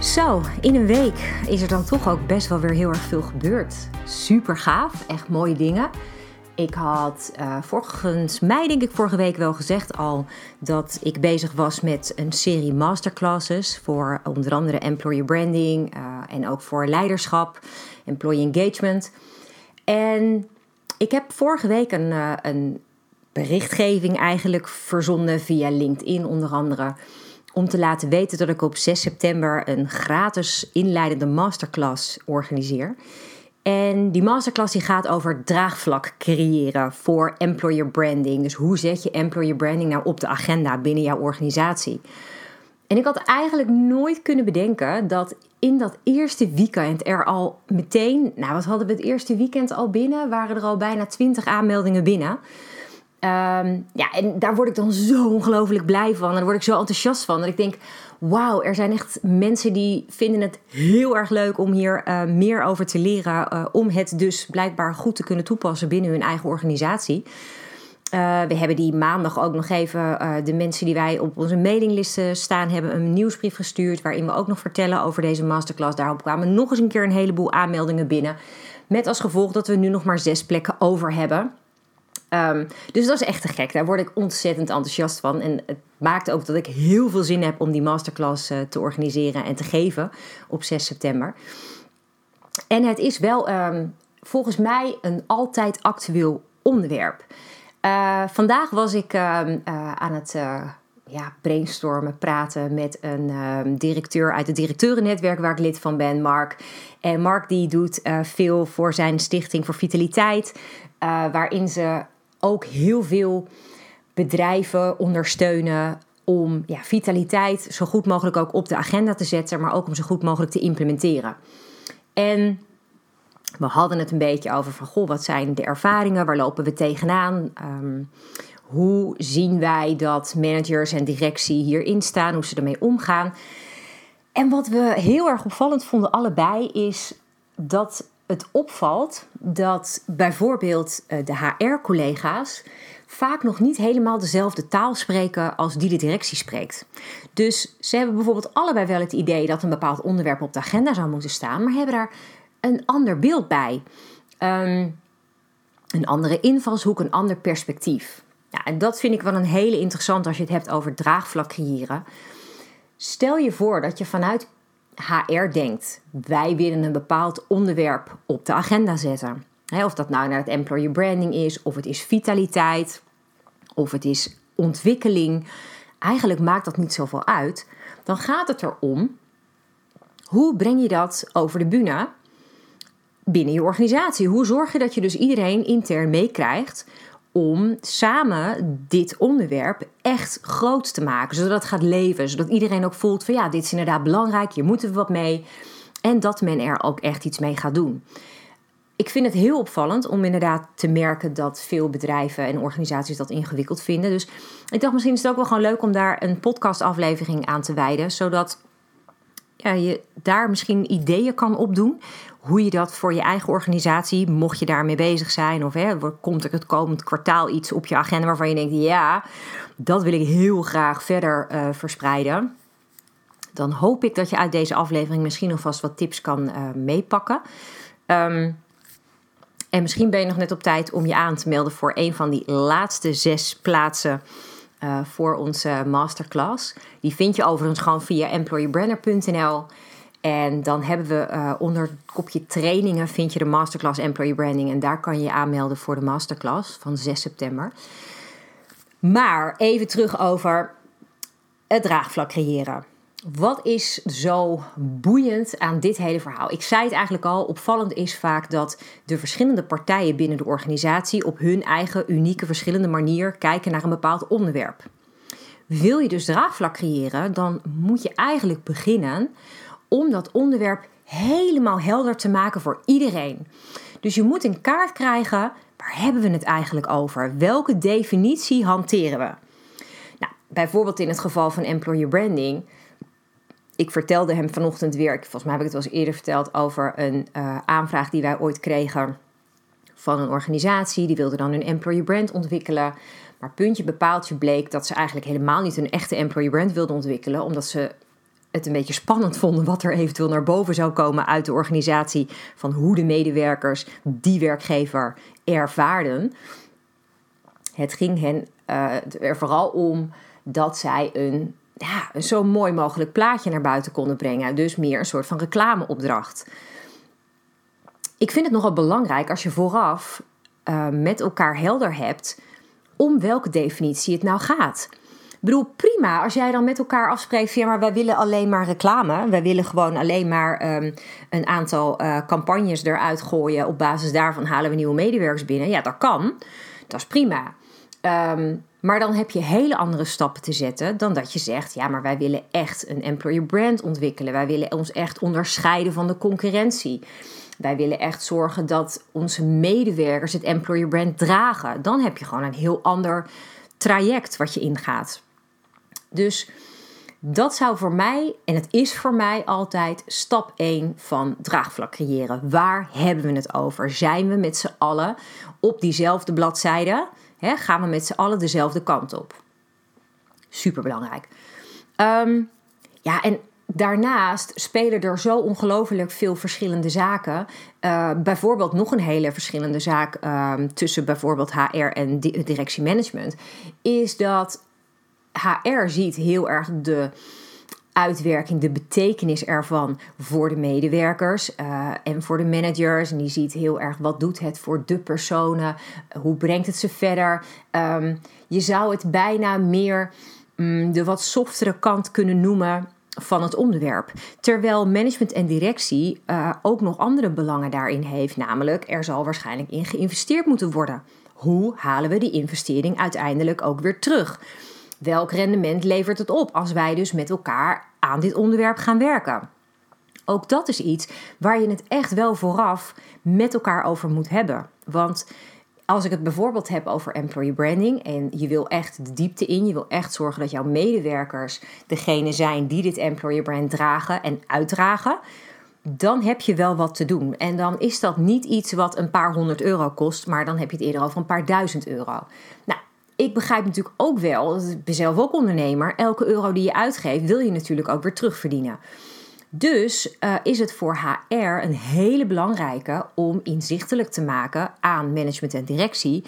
Zo, in een week is er dan toch ook best wel weer heel erg veel gebeurd. Super gaaf, echt mooie dingen. Ik had uh, volgens mij, denk ik, vorige week wel gezegd al dat ik bezig was met een serie masterclasses voor onder andere employer branding uh, en ook voor leiderschap, employee engagement. En ik heb vorige week een, uh, een berichtgeving eigenlijk verzonden via LinkedIn onder andere om te laten weten dat ik op 6 september een gratis inleidende masterclass organiseer. En die masterclass die gaat over draagvlak creëren voor employer branding. Dus hoe zet je employer branding nou op de agenda binnen jouw organisatie? En ik had eigenlijk nooit kunnen bedenken dat in dat eerste weekend er al meteen, nou wat hadden we het eerste weekend al binnen, waren er al bijna 20 aanmeldingen binnen. Um, ja, en daar word ik dan zo ongelooflijk blij van. En daar word ik zo enthousiast van. Dat ik denk, wauw, er zijn echt mensen die vinden het heel erg leuk om hier uh, meer over te leren. Uh, om het dus blijkbaar goed te kunnen toepassen binnen hun eigen organisatie. Uh, we hebben die maandag ook nog even de mensen die wij op onze mailinglisten staan, hebben een nieuwsbrief gestuurd. Waarin we ook nog vertellen over deze masterclass. Daarop kwamen nog eens een keer een heleboel aanmeldingen binnen. Met als gevolg dat we nu nog maar zes plekken over hebben. Um, dus dat is echt te gek. Daar word ik ontzettend enthousiast van. En het maakt ook dat ik heel veel zin heb om die masterclass uh, te organiseren en te geven op 6 september. En het is wel um, volgens mij een altijd actueel onderwerp. Uh, vandaag was ik uh, aan het ja, brainstormen, praten met een directeur uit het directeurennetwerk waar ik lid van ben, Mark. En Mark die doet veel voor zijn stichting voor vitaliteit, waarin ze ook heel veel bedrijven ondersteunen om ja, vitaliteit zo goed mogelijk ook op de agenda te zetten, maar ook om zo goed mogelijk te implementeren. En we hadden het een beetje over van, goh, wat zijn de ervaringen, waar lopen we tegenaan? Um, hoe zien wij dat managers en directie hierin staan, hoe ze ermee omgaan? En wat we heel erg opvallend vonden allebei is dat het opvalt dat bijvoorbeeld eh, de HR-collega's vaak nog niet helemaal dezelfde taal spreken als die de directie spreekt. Dus ze hebben bijvoorbeeld allebei wel het idee dat een bepaald onderwerp op de agenda zou moeten staan, maar hebben daar een ander beeld bij. Um, een andere invalshoek, een ander perspectief. Ja, en dat vind ik wel een hele interessant als je het hebt over draagvlak creëren. Stel je voor dat je vanuit HR denkt. Wij willen een bepaald onderwerp op de agenda zetten. of dat nou naar het employer branding is, of het is vitaliteit, of het is ontwikkeling. Eigenlijk maakt dat niet zoveel uit. Dan gaat het erom, hoe breng je dat over de bühne binnen je organisatie? Hoe zorg je dat je dus iedereen intern meekrijgt om samen dit onderwerp echt groot te maken. Zodat het gaat leven. Zodat iedereen ook voelt van ja, dit is inderdaad belangrijk. Hier moeten we wat mee. En dat men er ook echt iets mee gaat doen. Ik vind het heel opvallend om inderdaad te merken dat veel bedrijven en organisaties dat ingewikkeld vinden. Dus ik dacht misschien is het ook wel gewoon leuk om daar een podcastaflevering aan te wijden. Zodat ja, je daar misschien ideeën kan opdoen hoe je dat voor je eigen organisatie, mocht je daarmee bezig zijn, of hè, komt er het komend kwartaal iets op je agenda waarvan je denkt: ja, dat wil ik heel graag verder uh, verspreiden. Dan hoop ik dat je uit deze aflevering misschien alvast wat tips kan uh, meepakken. Um, en misschien ben je nog net op tijd om je aan te melden voor een van die laatste zes plaatsen uh, voor onze masterclass. Die vind je overigens gewoon via employeebrander.nl. En dan hebben we uh, onder het kopje trainingen vind je de masterclass Employee Branding. En daar kan je je aanmelden voor de masterclass van 6 september. Maar even terug over het draagvlak creëren. Wat is zo boeiend aan dit hele verhaal? Ik zei het eigenlijk al, opvallend is vaak dat de verschillende partijen binnen de organisatie op hun eigen unieke verschillende manier kijken naar een bepaald onderwerp. Wil je dus draagvlak creëren, dan moet je eigenlijk beginnen om dat onderwerp helemaal helder te maken voor iedereen. Dus je moet een kaart krijgen, waar hebben we het eigenlijk over? Welke definitie hanteren we? Nou, bijvoorbeeld in het geval van employer branding. Ik vertelde hem vanochtend weer, volgens mij heb ik het wel eens eerder verteld, over een uh, aanvraag die wij ooit kregen van een organisatie. Die wilde dan een employer brand ontwikkelen. Maar puntje bepaaltje bleek dat ze eigenlijk helemaal niet een echte employer brand wilden ontwikkelen, omdat ze het een beetje spannend vonden wat er eventueel naar boven zou komen uit de organisatie van hoe de medewerkers die werkgever ervaarden. Het ging hen uh, er vooral om dat zij een, ja, een zo mooi mogelijk plaatje naar buiten konden brengen. Dus meer een soort van reclameopdracht. Ik vind het nogal belangrijk als je vooraf uh, met elkaar helder hebt om welke definitie het nou gaat. Ik bedoel, prima als jij dan met elkaar afspreekt van ja, maar wij willen alleen maar reclame. Wij willen gewoon alleen maar um, een aantal uh, campagnes eruit gooien. Op basis daarvan halen we nieuwe medewerkers binnen. Ja, dat kan. Dat is prima. Um, maar dan heb je hele andere stappen te zetten dan dat je zegt: ja, maar wij willen echt een employer brand ontwikkelen. Wij willen ons echt onderscheiden van de concurrentie. Wij willen echt zorgen dat onze medewerkers het employer brand dragen. Dan heb je gewoon een heel ander traject wat je ingaat. Dus dat zou voor mij, en het is voor mij altijd stap 1 van draagvlak creëren. Waar hebben we het over? Zijn we met z'n allen op diezelfde bladzijde? Gaan we met z'n allen dezelfde kant op? Super belangrijk. Ehm, ja, en daarnaast spelen er zo ongelooflijk veel verschillende zaken. Uh, bijvoorbeeld nog een hele verschillende zaak uh, tussen bijvoorbeeld HR en directiemanagement. Is dat HR ziet heel erg de uitwerking, de betekenis ervan voor de medewerkers uh, en voor de managers. En die ziet heel erg wat doet het voor de personen, hoe brengt het ze verder. Um, je zou het bijna meer um, de wat softere kant kunnen noemen van het onderwerp. Terwijl management en directie uh, ook nog andere belangen daarin heeft, namelijk er zal waarschijnlijk in geïnvesteerd moeten worden. Hoe halen we die investering uiteindelijk ook weer terug? Welk rendement levert het op als wij dus met elkaar aan dit onderwerp gaan werken? Ook dat is iets waar je het echt wel vooraf met elkaar over moet hebben. Want als ik het bijvoorbeeld heb over employee branding en je wil echt de diepte in, je wil echt zorgen dat jouw medewerkers degene zijn die dit employer brand dragen en uitdragen, dan heb je wel wat te doen. En dan is dat niet iets wat een paar honderd euro kost, maar dan heb je het eerder over een paar duizend euro. Nou, ik begrijp natuurlijk ook wel, ik ben zelf ook ondernemer, elke euro die je uitgeeft wil je natuurlijk ook weer terugverdienen. Dus uh, is het voor HR een hele belangrijke om inzichtelijk te maken aan management en directie.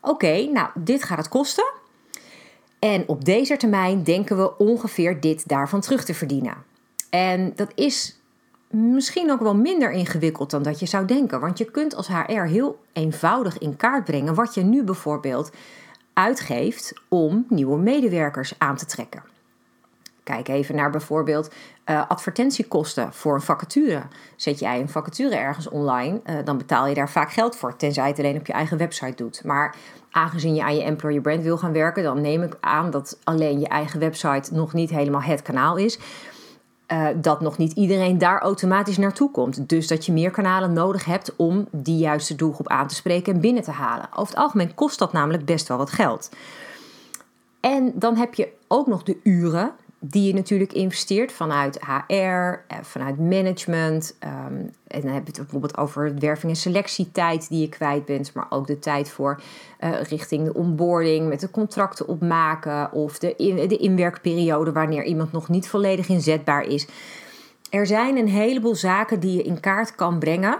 Oké, nou, dit gaat het kosten. En op deze termijn denken we ongeveer dit daarvan terug te verdienen. En dat is misschien ook wel minder ingewikkeld dan dat je zou denken. Want je kunt als HR heel eenvoudig in kaart brengen wat je nu bijvoorbeeld uitgeeft om nieuwe medewerkers aan te trekken. Kijk even naar bijvoorbeeld uh, advertentiekosten voor een vacature. Zet jij een vacature ergens online, uh, dan betaal je daar vaak geld voor, tenzij het alleen op je eigen website doet. Maar aangezien je aan je employer brand wil gaan werken, dan neem ik aan dat alleen je eigen website nog niet helemaal het kanaal is. Uh, dat nog niet iedereen daar automatisch naartoe komt. Dus dat je meer kanalen nodig hebt om die juiste doelgroep aan te spreken en binnen te halen. Over het algemeen kost dat namelijk best wel wat geld. En dan heb je ook nog de uren die je natuurlijk investeert vanuit HR, eh, vanuit management. Um, en dan heb je het bijvoorbeeld over werving- en selectietijd die je kwijt bent, maar ook de tijd voor uh, richting de onboarding, met de contracten opmaken of de, in, de inwerkperiode wanneer iemand nog niet volledig inzetbaar is. Er zijn een heleboel zaken die je in kaart kan brengen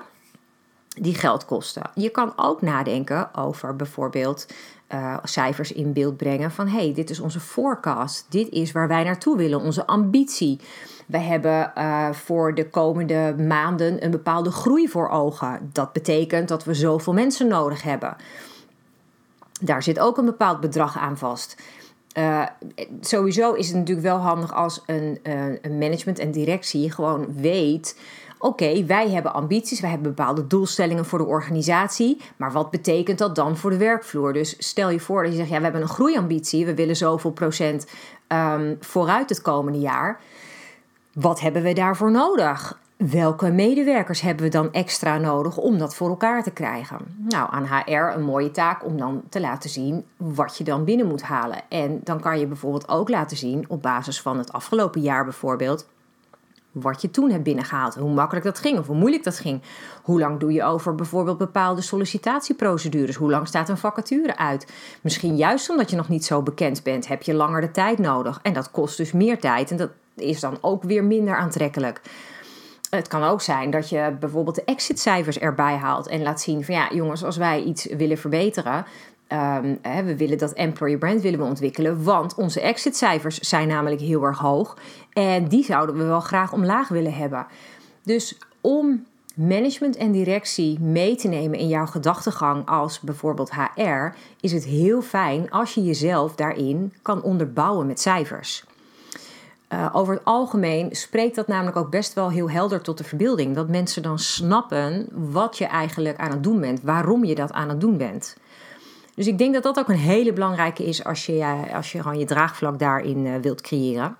die geld kosten. Je kan ook nadenken over bijvoorbeeld uh, cijfers in beeld brengen van hey, dit is onze forecast, dit is waar wij naartoe willen, onze ambitie. We hebben uh, voor de komende maanden een bepaalde groei voor ogen. Dat betekent dat we zoveel mensen nodig hebben. Daar zit ook een bepaald bedrag aan vast. Uh, sowieso is het natuurlijk wel handig als een, een management en directie gewoon weet Oké, wij hebben ambities, wij hebben bepaalde doelstellingen voor de organisatie, maar wat betekent dat dan voor de werkvloer? Dus stel je voor dat je zegt, ja, we hebben een groeiambitie, we willen zoveel procent um, vooruit het komende jaar. Wat hebben we daarvoor nodig? welke medewerkers hebben we dan extra nodig om dat voor elkaar te krijgen? Nou, aan HR een mooie taak om dan te laten zien wat je dan binnen moet halen. En dan kan je bijvoorbeeld ook laten zien op basis van het afgelopen jaar bijvoorbeeld wat je toen hebt binnengehaald. Hoe makkelijk dat ging of hoe moeilijk dat ging. Hoe lang doe je over bijvoorbeeld bepaalde sollicitatieprocedures? Hoe lang staat een vacature uit? Misschien juist omdat je nog niet zo bekend bent, heb je langer de tijd nodig. En dat kost dus meer tijd en dat is dan ook weer minder aantrekkelijk. Het kan ook zijn dat je bijvoorbeeld de exitcijfers erbij haalt en laat zien van ja, jongens, als wij iets willen verbeteren, Um, hè, we willen dat employer brand willen we ontwikkelen, want onze exitcijfers zijn namelijk heel erg hoog en die zouden we wel graag omlaag willen hebben. Dus om management en directie mee te nemen in jouw gedachtegang als bijvoorbeeld HR, is het heel fijn als je jezelf daarin kan onderbouwen met cijfers. Uh, over het algemeen spreekt dat namelijk ook best wel heel helder tot de verbeelding. Dat mensen dan snappen wat je eigenlijk aan het doen bent, waarom je dat aan het doen bent. Dus ik denk dat dat ook een hele belangrijke is als je, als je gewoon je draagvlak daarin uh, wilt creëren.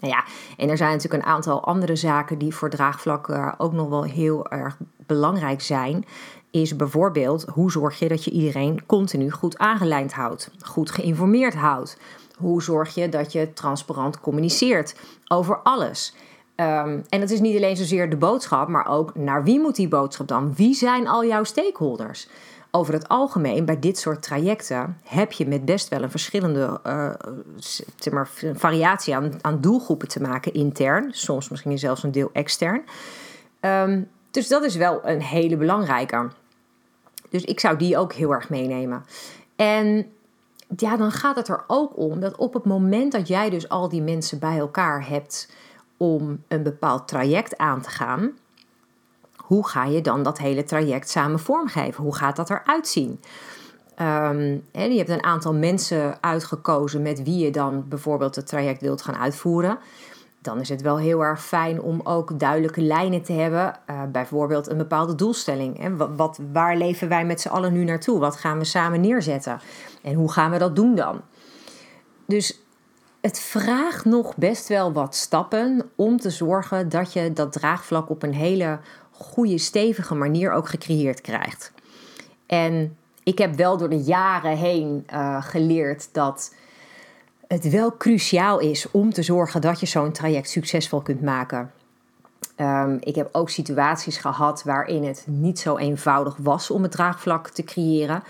Nou ja, en er zijn natuurlijk een aantal andere zaken die voor draagvlak uh, ook nog wel heel erg belangrijk zijn. Is bijvoorbeeld hoe zorg je dat je iedereen continu goed aangelijnd houdt, goed geïnformeerd houdt. Hoe zorg je dat je transparant communiceert over alles? Um, en het is niet alleen zozeer de boodschap, maar ook naar wie moet die boodschap dan? Wie zijn al jouw stakeholders? Over het algemeen, bij dit soort trajecten, heb je met best wel een verschillende uh, maar, variatie aan, aan doelgroepen te maken intern. Soms misschien zelfs een deel extern. Um, dus dat is wel een hele belangrijke. Dus ik zou die ook heel erg meenemen. En ja, dan gaat het er ook om dat op het moment dat jij dus al die mensen bij elkaar hebt om een bepaald traject aan te gaan, hoe ga je dan dat hele traject samen vormgeven? Hoe gaat dat eruit zien? Um, je hebt een aantal mensen uitgekozen met wie je dan bijvoorbeeld het traject wilt gaan uitvoeren. Dan is het wel heel erg fijn om ook duidelijke lijnen te hebben. Uh, bijvoorbeeld een bepaalde doelstelling. Hè? Wat, wat, waar leven wij met z'n allen nu naartoe? Wat gaan we samen neerzetten? En hoe gaan we dat doen dan? Dus het vraagt nog best wel wat stappen om te zorgen dat je dat draagvlak op een hele goede, stevige manier ook gecreëerd krijgt. En ik heb wel door de jaren heen uh, geleerd dat het wel cruciaal is om te zorgen dat je zo'n traject succesvol kunt maken. Um, ik heb ook situaties gehad waarin het niet zo eenvoudig was om het draagvlak te creëren.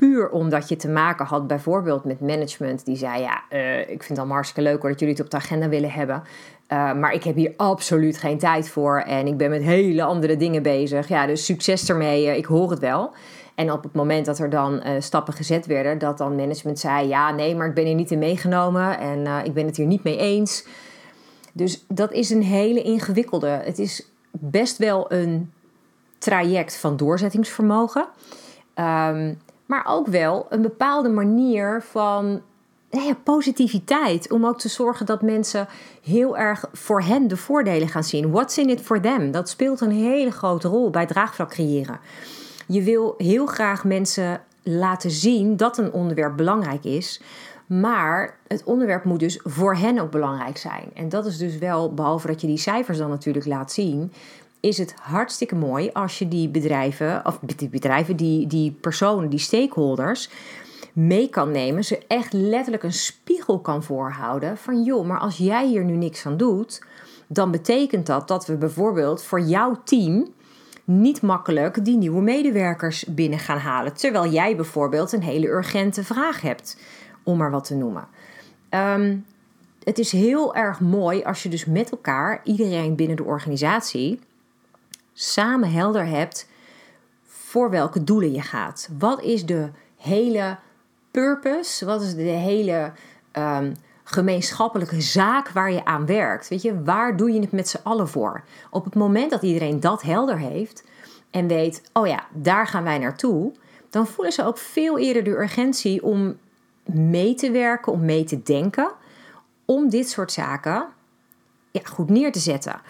Puur omdat je te maken had bijvoorbeeld met management die zei: Ja, uh, ik vind het allemaal hartstikke leuk hoor dat jullie het op de agenda willen hebben. Uh, maar ik heb hier absoluut geen tijd voor en ik ben met hele andere dingen bezig. Ja, dus succes ermee, uh, ik hoor het wel. En op het moment dat er dan stappen gezet werden, dat dan management zei: Ja, nee, maar ik ben hier niet in meegenomen en ik ben het hier niet mee eens. Dus dat is een hele ingewikkelde. Het is best wel een traject van doorzettingsvermogen. Um, maar ook wel een bepaalde manier van nou positiviteit. Om ook te zorgen dat mensen heel erg voor hen de voordelen gaan zien. What's in it for them? Dat speelt een hele grote rol bij draagvlak creëren. Je wil heel graag mensen laten zien dat een onderwerp belangrijk is. Maar het onderwerp moet dus voor hen ook belangrijk zijn. En dat is dus wel, behalve dat je die cijfers dan natuurlijk laat zien, is het hartstikke mooi als je die bedrijven, of die bedrijven, die, die personen, die stakeholders mee kan nemen. Ze echt letterlijk een spiegel kan voorhouden van joh, maar als jij hier nu niks aan doet, dan betekent dat dat we bijvoorbeeld voor jouw team niet makkelijk die nieuwe medewerkers binnen gaan halen. Terwijl jij bijvoorbeeld een hele urgente vraag hebt, om maar wat te noemen. Ehm, het is heel erg mooi als je dus met elkaar, iedereen binnen de organisatie, samen helder hebt voor welke doelen je gaat. Wat is de hele purpose? Wat is de hele um, gemeenschappelijke zaak waar je aan werkt? Weet je, waar doe je het met z'n allen voor? Op het moment dat iedereen dat helder heeft en weet, oh ja, daar gaan wij naartoe, dan voelen ze ook veel eerder de urgentie om mee te werken, om mee te denken, om dit soort zaken ja, goed neer te zetten.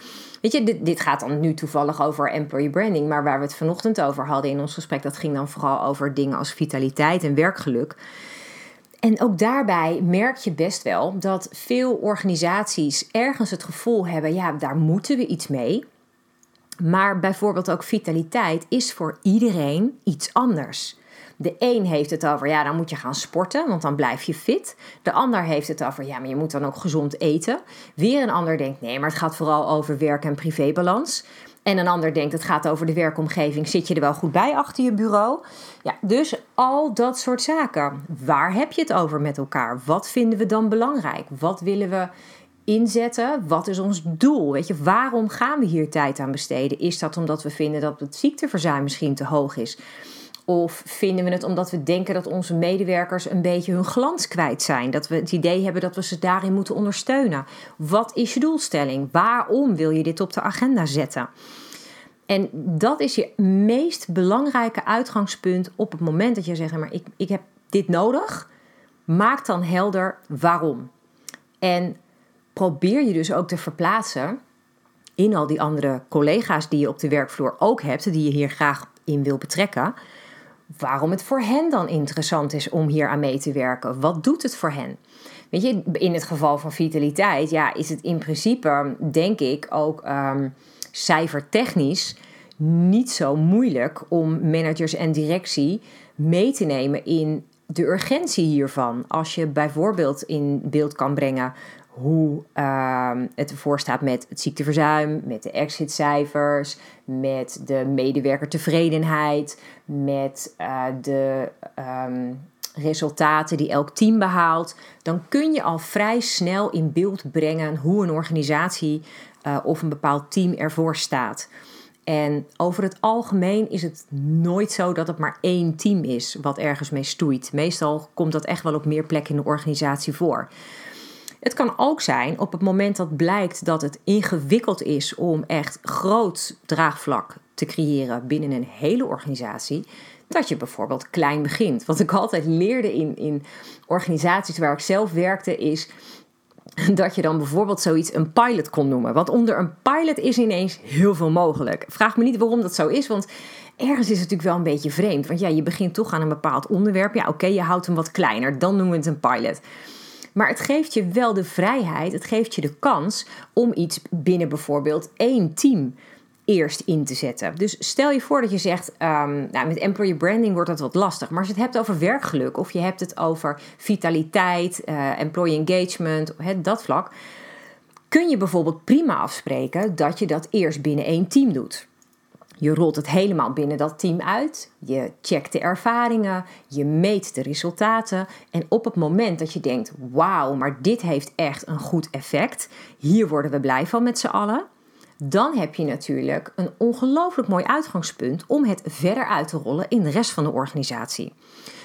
Weet je, dit, dit gaat dan nu toevallig over employee branding, maar waar we het vanochtend over hadden in ons gesprek, dat ging dan vooral over dingen als vitaliteit en werkgeluk. En ook daarbij merk je best wel dat veel organisaties ergens het gevoel hebben: ja, daar moeten we iets mee. Maar bijvoorbeeld ook vitaliteit is voor iedereen iets anders. De een heeft het over, ja, dan moet je gaan sporten, want dan blijf je fit. De ander heeft het over, ja, maar je moet dan ook gezond eten. Weer een ander denkt, nee, maar het gaat vooral over werk- en privébalans. En een ander denkt, het gaat over de werkomgeving. Zit je er wel goed bij achter je bureau? Ja, dus al dat soort zaken. Waar heb je het over met elkaar? Wat vinden we dan belangrijk? Wat willen we inzetten? Wat is ons doel? Weet je, waarom gaan we hier tijd aan besteden? Is dat omdat we vinden dat het ziekteverzuim misschien te hoog is? Of vinden we het omdat we denken dat onze medewerkers een beetje hun glans kwijt zijn? Dat we het idee hebben dat we ze daarin moeten ondersteunen? Wat is je doelstelling? Waarom wil je dit op de agenda zetten? En dat is je meest belangrijke uitgangspunt op het moment dat je zegt: maar ik, ik heb dit nodig. Maak dan helder waarom. En probeer je dus ook te verplaatsen in al die andere collega's die je op de werkvloer ook hebt, die je hier graag in wil betrekken waarom het voor hen dan interessant is om hier aan mee te werken. Wat doet het voor hen? Weet je, in het geval van vitaliteit, ja, is het in principe, denk ik, ook um, cijfertechnisch niet zo moeilijk om managers en directie mee te nemen in de urgentie hiervan. Als je bijvoorbeeld in beeld kan brengen hoe uh, het ervoor staat met het ziekteverzuim, met de exitcijfers, met de medewerkertevredenheid, met uh, de um, resultaten die elk team behaalt, dan kun je al vrij snel in beeld brengen hoe een organisatie uh, of een bepaald team ervoor staat. En over het algemeen is het nooit zo dat het maar één team is wat ergens mee stoeit. Meestal komt dat echt wel op meer plekken in de organisatie voor. Het kan ook zijn op het moment dat blijkt dat het ingewikkeld is om echt groot draagvlak te creëren binnen een hele organisatie, dat je bijvoorbeeld klein begint. Wat ik altijd leerde in, in organisaties waar ik zelf werkte, is dat je dan bijvoorbeeld zoiets een pilot kon noemen. Want onder een pilot is ineens heel veel mogelijk. Vraag me niet waarom dat zo is, want ergens is het natuurlijk wel een beetje vreemd. Want ja, je begint toch aan een bepaald onderwerp. Ja, oké, je houdt hem wat kleiner, dan noemen we het een pilot. Maar het geeft je wel de vrijheid, het geeft je de kans om iets binnen bijvoorbeeld één team eerst in te zetten. Dus stel je voor dat je zegt, um, nou, met employer branding wordt dat wat lastig. Maar als je het hebt over werkgeluk of je hebt het over vitaliteit, uh, employee engagement, dat vlak, kun je bijvoorbeeld prima afspreken dat je dat eerst binnen één team doet. Je rolt het helemaal binnen dat team uit. Je checkt de ervaringen. Je meet de resultaten. En op het moment dat je denkt: wauw, maar dit heeft echt een goed effect. Hier worden we blij van met z'n allen. Dan heb je natuurlijk een ongelooflijk mooi uitgangspunt om het verder uit te rollen in de rest van de organisatie.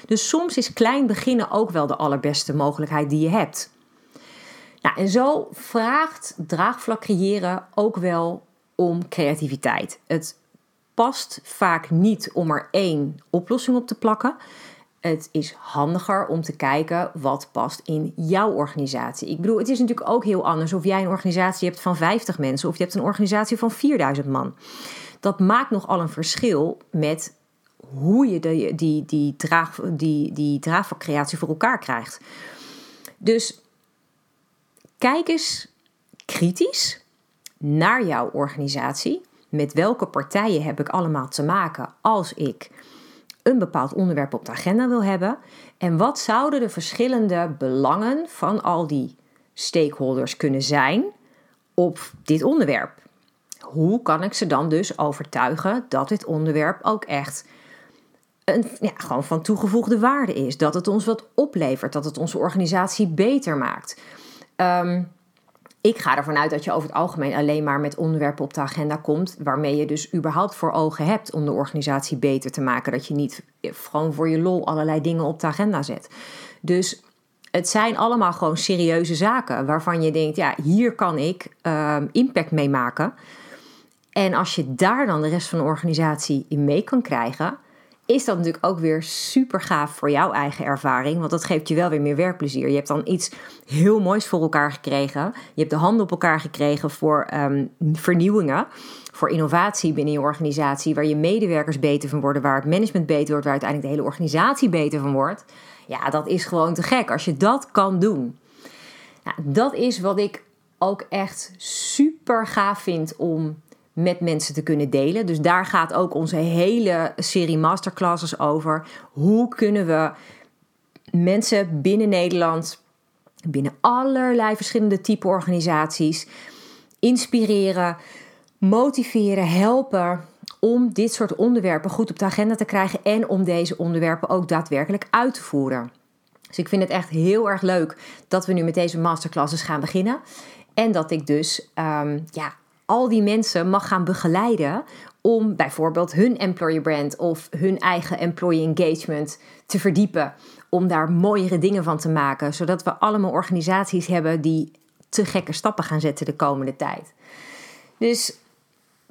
Dus soms is klein beginnen ook wel de allerbeste mogelijkheid die je hebt. Nou, en zo vraagt draagvlak creëren ook wel om creativiteit. Het past vaak niet om er één oplossing op te plakken. Het is handiger om te kijken wat past in jouw organisatie. Ik bedoel, het is natuurlijk ook heel anders of jij een organisatie hebt van 50 mensen of je hebt een organisatie van 4000 man. Dat maakt nogal een verschil met hoe je die, die, die, draag, die, die draagvlakcreatie voor elkaar krijgt. Dus kijk eens kritisch naar jouw organisatie met welke partijen heb ik allemaal te maken als ik een bepaald onderwerp op de agenda wil hebben? En wat zouden de verschillende belangen van al die stakeholders kunnen zijn op dit onderwerp? Hoe kan ik ze dan dus overtuigen dat dit onderwerp ook echt een, ja, gewoon van toegevoegde waarde is? Dat het ons wat oplevert, dat het onze organisatie beter maakt. Um, ik ga ervan uit dat je over het algemeen alleen maar met onderwerpen op de agenda komt. waarmee je dus überhaupt voor ogen hebt om de organisatie beter te maken. Dat je niet gewoon voor je lol allerlei dingen op de agenda zet. Dus het zijn allemaal gewoon serieuze zaken waarvan je denkt: ja, hier kan ik ehm, impact mee maken. En als je daar dan de rest van de organisatie in mee kan krijgen, is dat natuurlijk ook weer super gaaf voor jouw eigen ervaring. Want dat geeft je wel weer meer werkplezier. Je hebt dan iets heel moois voor elkaar gekregen. Je hebt de handen op elkaar gekregen voor um, vernieuwingen. Voor innovatie binnen je organisatie. Waar je medewerkers beter van worden. Waar het management beter wordt. Waar uiteindelijk de hele organisatie beter van wordt. Ja, dat is gewoon te gek als je dat kan doen. Nou, dat is wat ik ook echt super gaaf vind om met mensen te kunnen delen. Dus daar gaat ook onze hele serie masterclasses over. Hoe kunnen we mensen binnen Nederland, binnen allerlei verschillende type organisaties, inspireren, motiveren, helpen om dit soort onderwerpen goed op de agenda te krijgen en om deze onderwerpen ook daadwerkelijk uit te voeren. Dus ik vind het echt heel erg leuk dat we nu met deze masterclasses gaan beginnen. En dat ik dus um, ja, al die mensen mag gaan begeleiden om bijvoorbeeld hun employer brand of hun eigen employee engagement te verdiepen. Om daar mooiere dingen van te maken, zodat we allemaal organisaties hebben die te gekke stappen gaan zetten de komende tijd. Dus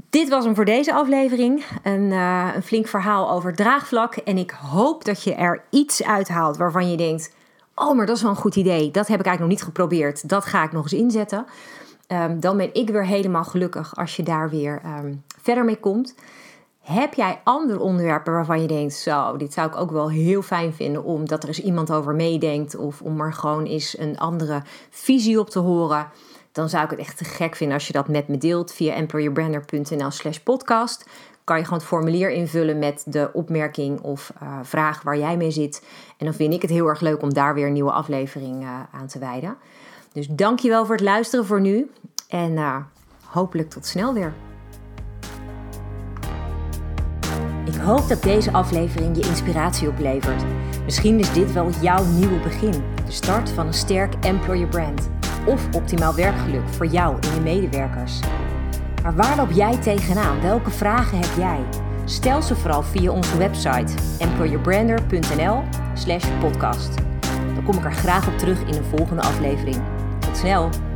dit was hem voor deze aflevering. Een, uh, een flink verhaal over draagvlak. En ik hoop dat je er iets uithaalt waarvan je denkt: Oh, maar dat is wel een goed idee. Dat heb ik eigenlijk nog niet geprobeerd. Dat ga ik nog eens inzetten. Um, dan ben ik weer helemaal gelukkig als je daar weer um, verder mee komt. Heb jij andere onderwerpen waarvan je denkt: Zo, dit zou ik ook wel heel fijn vinden, omdat er eens iemand over meedenkt. Of om er gewoon eens een andere visie op te horen dan zou ik het echt te gek vinden als je dat met me deelt via employerbrander.nl slash podcast. Kan je gewoon het formulier invullen met de opmerking of uh, vraag waar jij mee zit. En dan vind ik het heel erg leuk om daar weer een nieuwe aflevering uh, aan te wijden. Dus dankjewel voor het luisteren voor nu. En uh, hopelijk tot snel weer. Ik hoop dat deze aflevering je inspiratie oplevert. Misschien is dit wel jouw nieuwe begin. De start van een sterk employer brand of optimaal werkgeluk voor jou en je medewerkers. Maar waar loop jij tegenaan? Welke vragen heb jij? Stel ze vooral via onze website employerbrander.nl/podcast. Dan kom ik er graag op terug in een volgende aflevering. Tot snel!